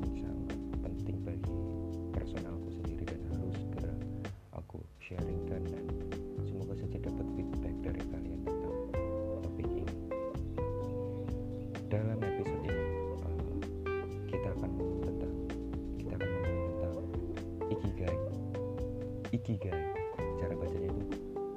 mungkin sangat penting bagi personalku sendiri dan harus segera aku sharing dan, semoga saja dapat feedback dari kalian tentang topik ini dalam episode ini uh, kita akan tentang kita akan ngomongin tentang ikigai. Ikigai cara bacanya itu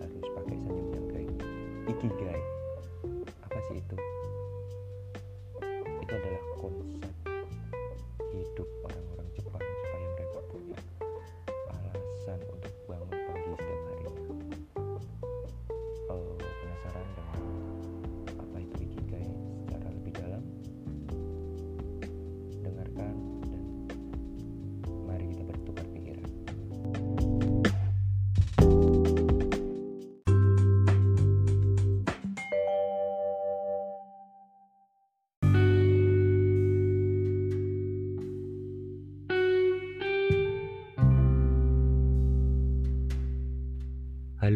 harus pakai senyum yang ikigai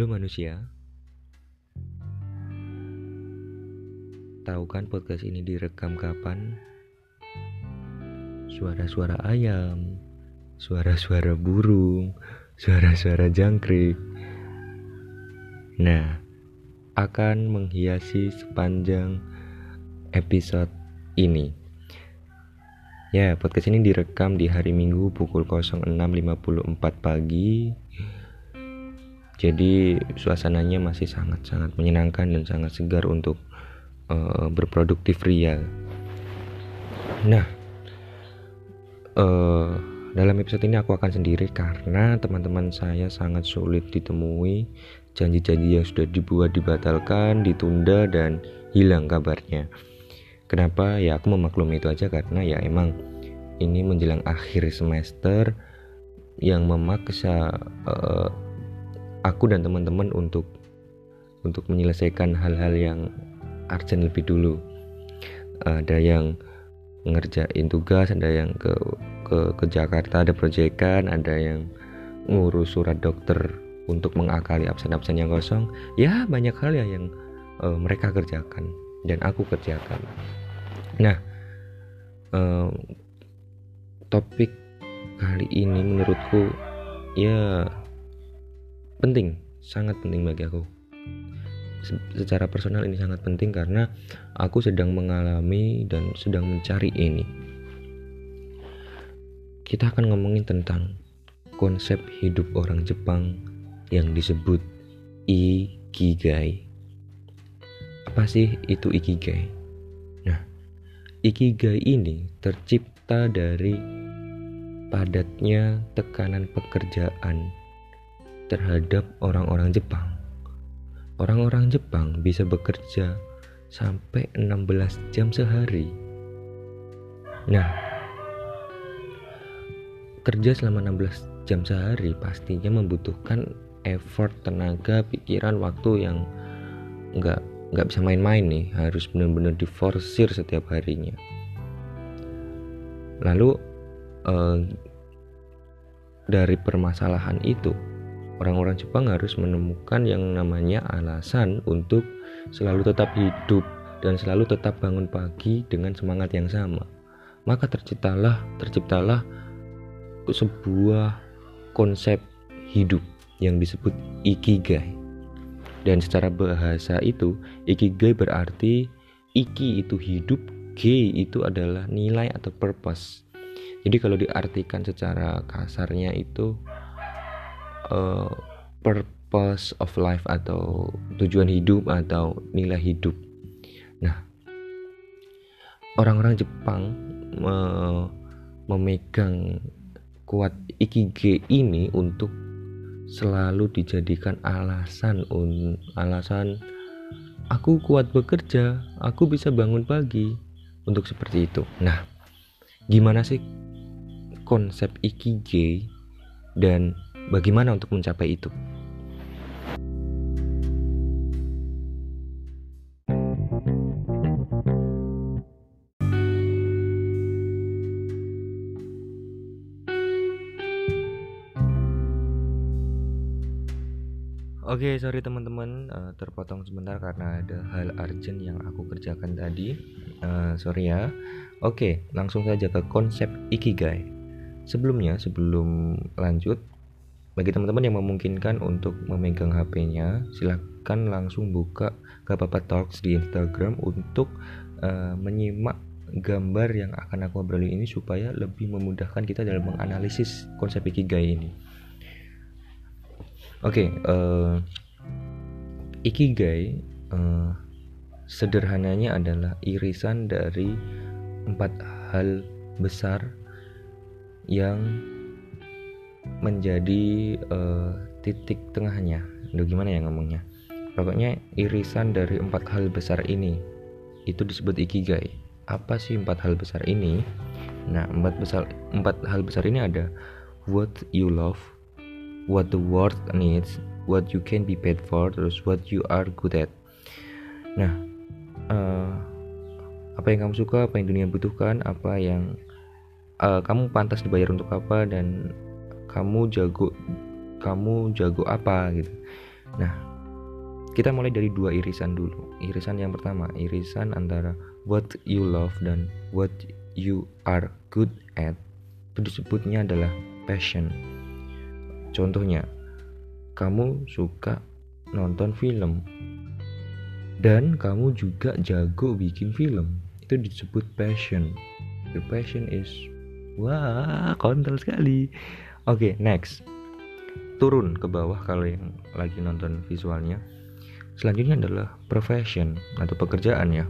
Halo manusia Tahu kan podcast ini direkam kapan? Suara-suara ayam, suara-suara burung, suara-suara jangkrik. Nah, akan menghiasi sepanjang episode ini. Ya, podcast ini direkam di hari Minggu pukul 06.54 pagi. Jadi suasananya masih sangat-sangat menyenangkan dan sangat segar untuk uh, berproduktif ria. Nah, uh, dalam episode ini aku akan sendiri karena teman-teman saya sangat sulit ditemui. Janji-janji yang sudah dibuat dibatalkan, ditunda dan hilang kabarnya. Kenapa? Ya aku memaklumi itu aja karena ya emang ini menjelang akhir semester yang memaksa uh, aku dan teman-teman untuk untuk menyelesaikan hal-hal yang urgent lebih dulu. Ada yang ngerjain tugas, ada yang ke ke ke Jakarta ada proyekan, ada yang ngurus surat dokter untuk mengakali absen-absen yang kosong. Ya banyak hal ya yang uh, mereka kerjakan dan aku kerjakan. Nah, uh, topik kali ini menurutku ya penting, sangat penting bagi aku. Secara personal ini sangat penting karena aku sedang mengalami dan sedang mencari ini. Kita akan ngomongin tentang konsep hidup orang Jepang yang disebut ikigai. Apa sih itu ikigai? Nah, ikigai ini tercipta dari padatnya tekanan pekerjaan terhadap orang-orang Jepang. Orang-orang Jepang bisa bekerja sampai 16 jam sehari. Nah, kerja selama 16 jam sehari pastinya membutuhkan effort, tenaga, pikiran, waktu yang nggak nggak bisa main-main nih, harus benar-benar diforsir setiap harinya. Lalu eh, dari permasalahan itu orang-orang Jepang harus menemukan yang namanya alasan untuk selalu tetap hidup dan selalu tetap bangun pagi dengan semangat yang sama. Maka terciptalah terciptalah sebuah konsep hidup yang disebut ikigai. Dan secara bahasa itu, ikigai berarti iki itu hidup, g itu adalah nilai atau purpose. Jadi kalau diartikan secara kasarnya itu uh, purpose of life atau tujuan hidup atau nilai hidup. Nah, orang-orang Jepang me memegang kuat ikigai ini untuk selalu dijadikan alasan un alasan aku kuat bekerja, aku bisa bangun pagi untuk seperti itu. Nah, gimana sih konsep ikigai dan Bagaimana untuk mencapai itu? Oke, okay, sorry teman-teman, uh, terpotong sebentar karena ada hal urgent yang aku kerjakan tadi. Uh, sorry ya. Oke, okay, langsung saja ke konsep ikigai. Sebelumnya, sebelum lanjut, bagi teman-teman yang memungkinkan untuk memegang HP-nya, silahkan langsung buka Gapapa Talks di Instagram untuk uh, menyimak gambar yang akan aku obrolin ini supaya lebih memudahkan kita dalam menganalisis konsep ikigai ini. Oke, okay, uh, eh, ikigai uh, sederhananya adalah irisan dari empat hal besar yang menjadi uh, titik tengahnya. Aduh gimana ya ngomongnya? Pokoknya irisan dari empat hal besar ini itu disebut ikigai. Apa sih empat hal besar ini? Nah, empat besar empat hal besar ini ada what you love, what the world needs, what you can be paid for, terus what you are good at. Nah, uh, apa yang kamu suka, apa yang dunia butuhkan, apa yang uh, kamu pantas dibayar untuk apa dan kamu jago kamu jago apa gitu. Nah, kita mulai dari dua irisan dulu. Irisan yang pertama, irisan antara what you love dan what you are good at. Itu disebutnya adalah passion Contohnya, kamu suka nonton film dan kamu juga jago bikin film. Itu disebut passion. Your passion is wah, kontol sekali. Oke, okay, next. Turun ke bawah kalau yang lagi nonton visualnya. Selanjutnya adalah profession atau pekerjaan ya.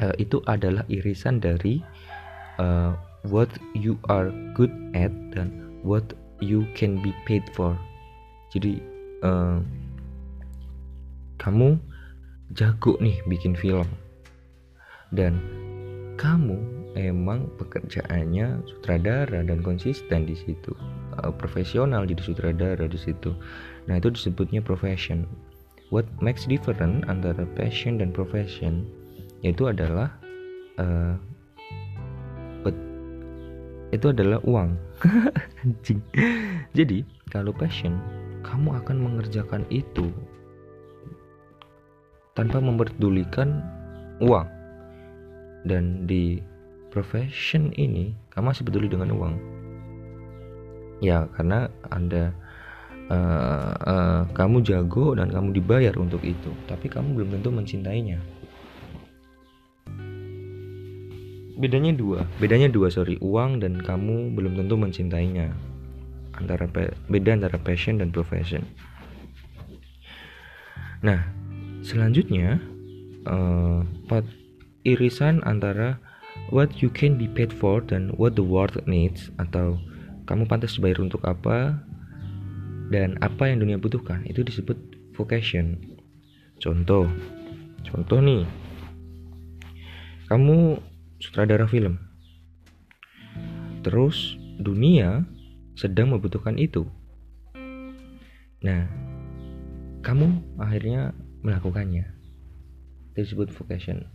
Uh, itu adalah irisan dari uh, what you are good at dan what you can be paid for jadi uh, kamu jago nih bikin film dan kamu emang pekerjaannya sutradara dan konsisten di situ uh, profesional jadi sutradara di situ. Nah itu disebutnya profession. What makes different antara passion dan profession yaitu adalah uh, itu adalah uang. Jadi kalau passion kamu akan mengerjakan itu tanpa memperdulikan uang. Dan di profession ini kamu masih peduli dengan uang ya karena anda uh, uh, kamu jago dan kamu dibayar untuk itu tapi kamu belum tentu mencintainya. Bedanya dua. Bedanya dua sorry. Uang dan kamu belum tentu mencintainya. Antara beda antara passion dan profession. Nah selanjutnya uh, irisan antara what you can be paid for dan what the world needs atau kamu pantas dibayar untuk apa dan apa yang dunia butuhkan itu disebut vocation contoh contoh nih kamu sutradara film. Terus dunia sedang membutuhkan itu. Nah, kamu akhirnya melakukannya. Itu disebut vocation.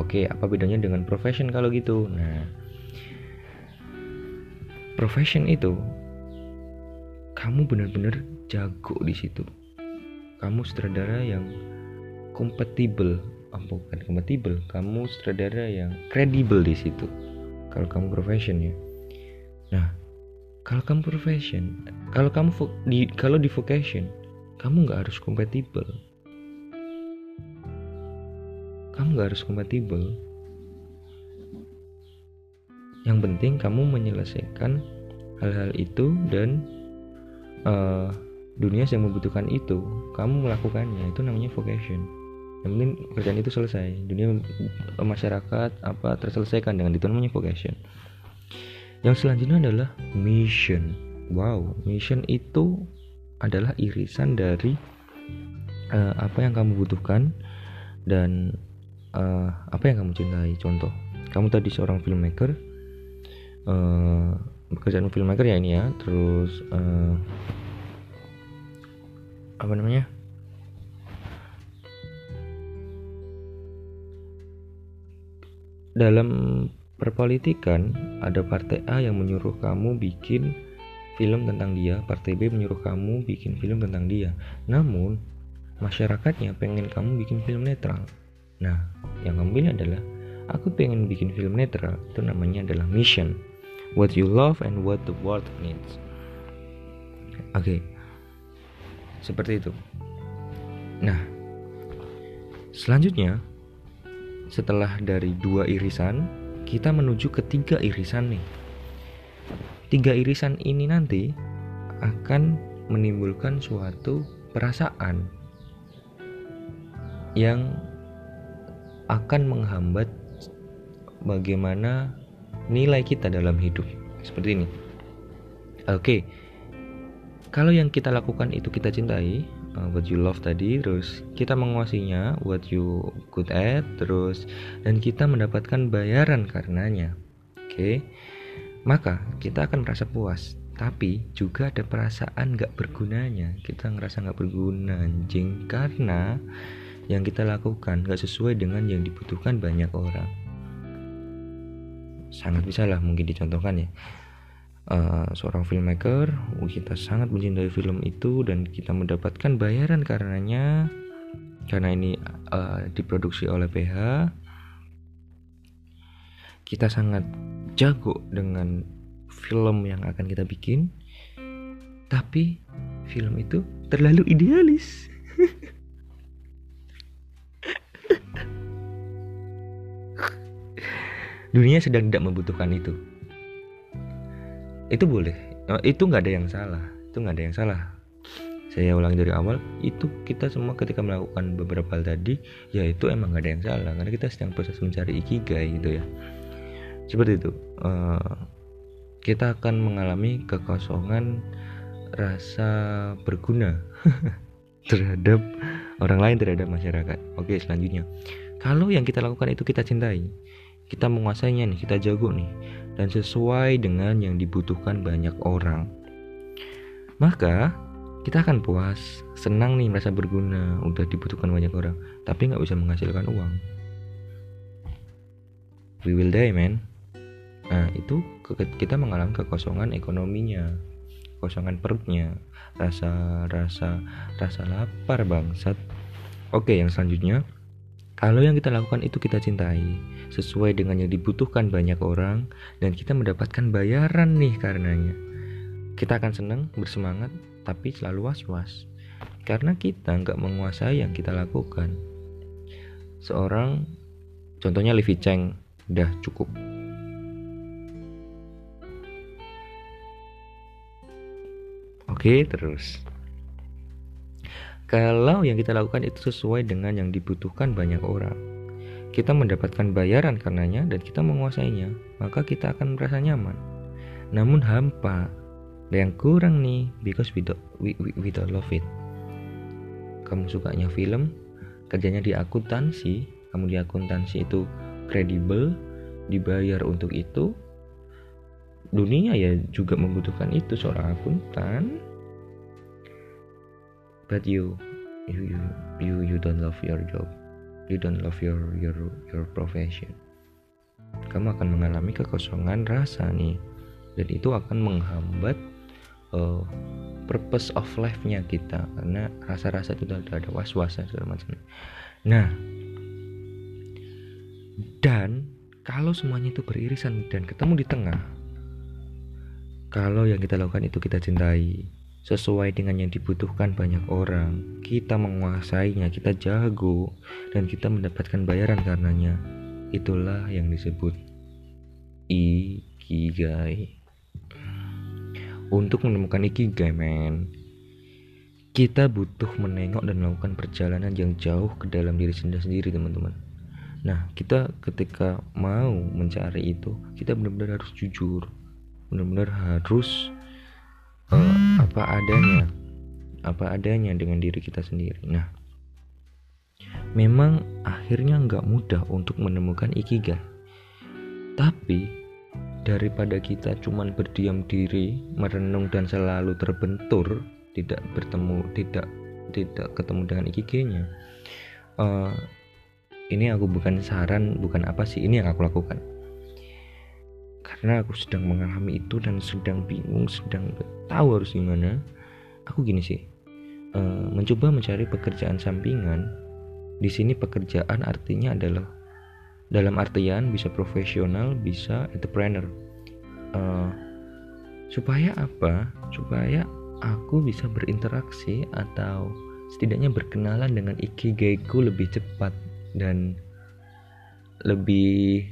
Oke, apa bedanya dengan profession kalau gitu? Nah, profession itu kamu benar-benar jago di situ. Kamu sutradara yang kompatibel oh, bukan kompatibel kamu sutradara yang kredibel di situ. Kalau kamu profession ya. Nah kalau kamu profession kalau kamu di kalau di vocation kamu nggak harus kompatibel kamu nggak harus kompatibel yang penting kamu menyelesaikan hal-hal itu dan uh, dunia yang membutuhkan itu. Kamu melakukannya itu namanya vocation. Yang penting pekerjaan itu selesai. Dunia masyarakat apa terselesaikan dengan itu namanya vocation. Yang selanjutnya adalah mission. Wow mission itu adalah irisan dari uh, apa yang kamu butuhkan dan uh, apa yang kamu cintai. Contoh kamu tadi seorang filmmaker uh, pekerjaan filmmaker ya ini ya terus uh, apa namanya dalam perpolitikan ada partai A yang menyuruh kamu bikin film tentang dia, partai B menyuruh kamu bikin film tentang dia. Namun, masyarakatnya pengen kamu bikin film netral. Nah, yang kamu pilih adalah aku pengen bikin film netral. Itu namanya adalah mission. What you love and what the world needs. Oke. Okay. Seperti itu. Nah, selanjutnya setelah dari dua irisan, kita menuju ke tiga irisan nih tiga irisan ini nanti akan menimbulkan suatu perasaan yang akan menghambat bagaimana nilai kita dalam hidup. Seperti ini. Oke, kalau yang kita lakukan itu kita cintai, uh, what you love tadi, terus kita menguasainya, what you good at, terus dan kita mendapatkan bayaran karenanya. Oke, maka kita akan merasa puas tapi juga ada perasaan gak bergunanya. Kita ngerasa gak berguna anjing. Karena yang kita lakukan gak sesuai dengan yang dibutuhkan banyak orang sangat bisa lah mungkin dicontohkan ya. Uh, seorang filmmaker kita sangat mencintai film itu dan kita mendapatkan bayaran karenanya karena ini uh, diproduksi oleh PH kita sangat jago dengan film yang akan kita bikin tapi film itu terlalu idealis dunia sedang tidak membutuhkan itu. Itu boleh. Oh, itu nggak ada yang salah. Itu nggak ada yang salah. Saya ulangi dari awal itu kita semua ketika melakukan beberapa hal tadi ya itu emang nggak ada yang salah. Karena kita sedang proses mencari ikigai gitu ya. Seperti itu. Uh, kita akan mengalami kekosongan rasa berguna terhadap orang lain terhadap masyarakat. Oke selanjutnya. Kalau yang kita lakukan itu kita cintai kita menguasainya nih kita jago nih. Dan sesuai dengan yang dibutuhkan banyak orang. Maka kita akan puas. Senang nih merasa berguna. Udah dibutuhkan banyak orang. Tapi nggak bisa menghasilkan uang. We will die man. Nah, itu kita mengalami kekosongan ekonominya, kekosongan perutnya, rasa rasa rasa lapar bangsat. Oke, yang selanjutnya, kalau yang kita lakukan itu kita cintai, sesuai dengan yang dibutuhkan banyak orang dan kita mendapatkan bayaran nih karenanya. Kita akan senang, bersemangat, tapi selalu was-was. Karena kita nggak menguasai yang kita lakukan. Seorang, contohnya Livi Cheng, udah cukup Oke, terus. Kalau yang kita lakukan itu sesuai dengan yang dibutuhkan banyak orang, kita mendapatkan bayaran karenanya dan kita menguasainya, maka kita akan merasa nyaman. Namun hampa, yang kurang nih, because we don't, we, we, we don't love it. Kamu sukanya film, kerjanya di akuntansi, kamu di akuntansi itu kredibel, dibayar untuk itu, dunia ya juga membutuhkan itu seorang akuntan but you you you you don't love your job. You don't love your your your profession. Kamu akan mengalami kekosongan rasa nih. Dan itu akan menghambat uh, purpose of life-nya kita. Karena rasa-rasa itu udah ada was-was segala macam. Nah dan kalau semuanya itu beririsan dan ketemu di tengah kalau yang kita lakukan itu kita cintai, sesuai dengan yang dibutuhkan banyak orang, kita menguasainya, kita jago, dan kita mendapatkan bayaran karenanya. Itulah yang disebut ikigai. Untuk menemukan ikigai, men, kita butuh menengok dan melakukan perjalanan yang jauh ke dalam diri sendiri, teman-teman. Nah, kita ketika mau mencari itu, kita benar-benar harus jujur, benar-benar harus uh, apa adanya. Apa adanya dengan diri kita sendiri. Nah memang akhirnya nggak mudah untuk menemukan ikigai. Tapi daripada kita cuman berdiam diri merenung dan selalu terbentur tidak bertemu tidak tidak ketemu dengan ikigainya uh, ini aku bukan saran bukan apa sih ini yang aku lakukan karena aku sedang mengalami itu dan sedang bingung sedang tahu harus gimana. Aku gini sih uh, mencoba mencari pekerjaan sampingan. Di sini pekerjaan artinya adalah dalam artian bisa profesional bisa entrepreneur. Uh, supaya apa? Supaya aku bisa berinteraksi atau setidaknya berkenalan dengan ikigaiku lebih cepat dan lebih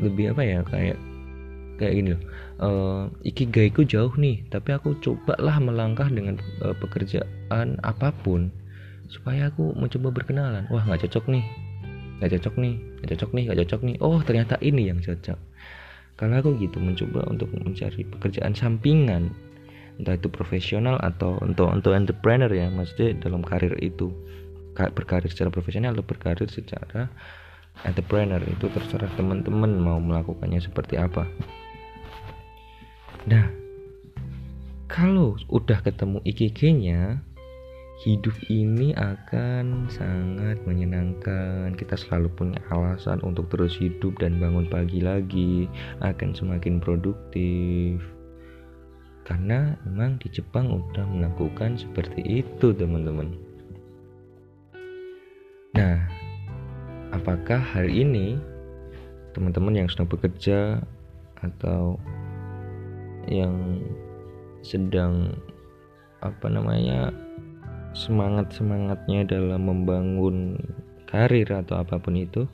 lebih apa ya kayak kayak gini loh. Uh, ikigaiku jauh nih tapi aku cobalah melangkah dengan uh, pekerjaan apa pun supaya aku mencoba berkenalan. Wah nggak cocok nih. Nggak cocok nih. Nggak cocok nih. Nggak cocok nih. Oh ternyata ini yang cocok. Karena aku gitu mencoba untuk mencari pekerjaan sampingan. Entah itu profesional atau untuk untuk entrepreneur ya maksudnya dalam karir itu. Berkarir secara profesional atau berkarir secara entrepreneur itu terserah teman-teman mau melakukannya seperti apa nah kalau udah ketemu IKG-nya hidup ini akan sangat menyenangkan. Kita selalu punya alasan untuk terus hidup dan bangun pagi lagi akan semakin produktif. Karena memang di Jepang udah melakukan seperti itu teman-teman. Nah apakah hari ini teman-teman yang sedang bekerja atau yang sedang apa namanya semangat semangatnya dalam membangun karir atau apa pun itu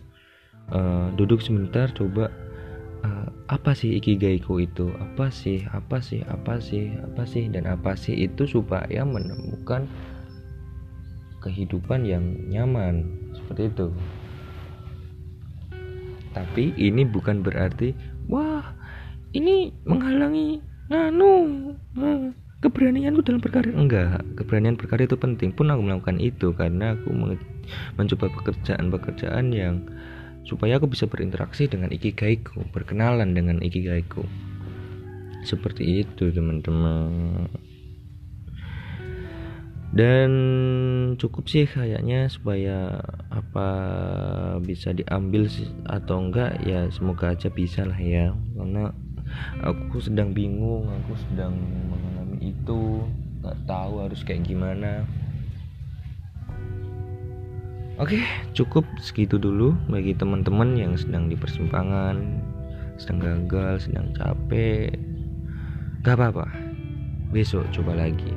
uh, duduk sebentar coba uh, apa sih ikigaiku itu? Apa sih apa sih apa sih apa sih? Dan apa sih itu supaya menemukan kehidupan yang nyaman seperti itu. Tapi ini bukan berarti wah ini menghalangi nah, keberanianku dalam berkarya enggak keberanian berkarya itu penting. Pun aku melakukan itu karena aku mencoba pekerjaan-pekerjaan yang supaya aku bisa berinteraksi dengan ikigaiku berkenalan dengan ikigaiku. Seperti itu teman-teman. Dan cukup sih kayaknya supaya apa bisa diambil atau enggak ya semoga aja bisa lah ya. Karena aku sedang bingung aku sedang mengalami itu nggak tahu harus kayak gimana Oke, cukup segitu dulu bagi teman-teman yang sedang di persimpangan, sedang gagal, sedang capek. Gak apa-apa, besok coba lagi.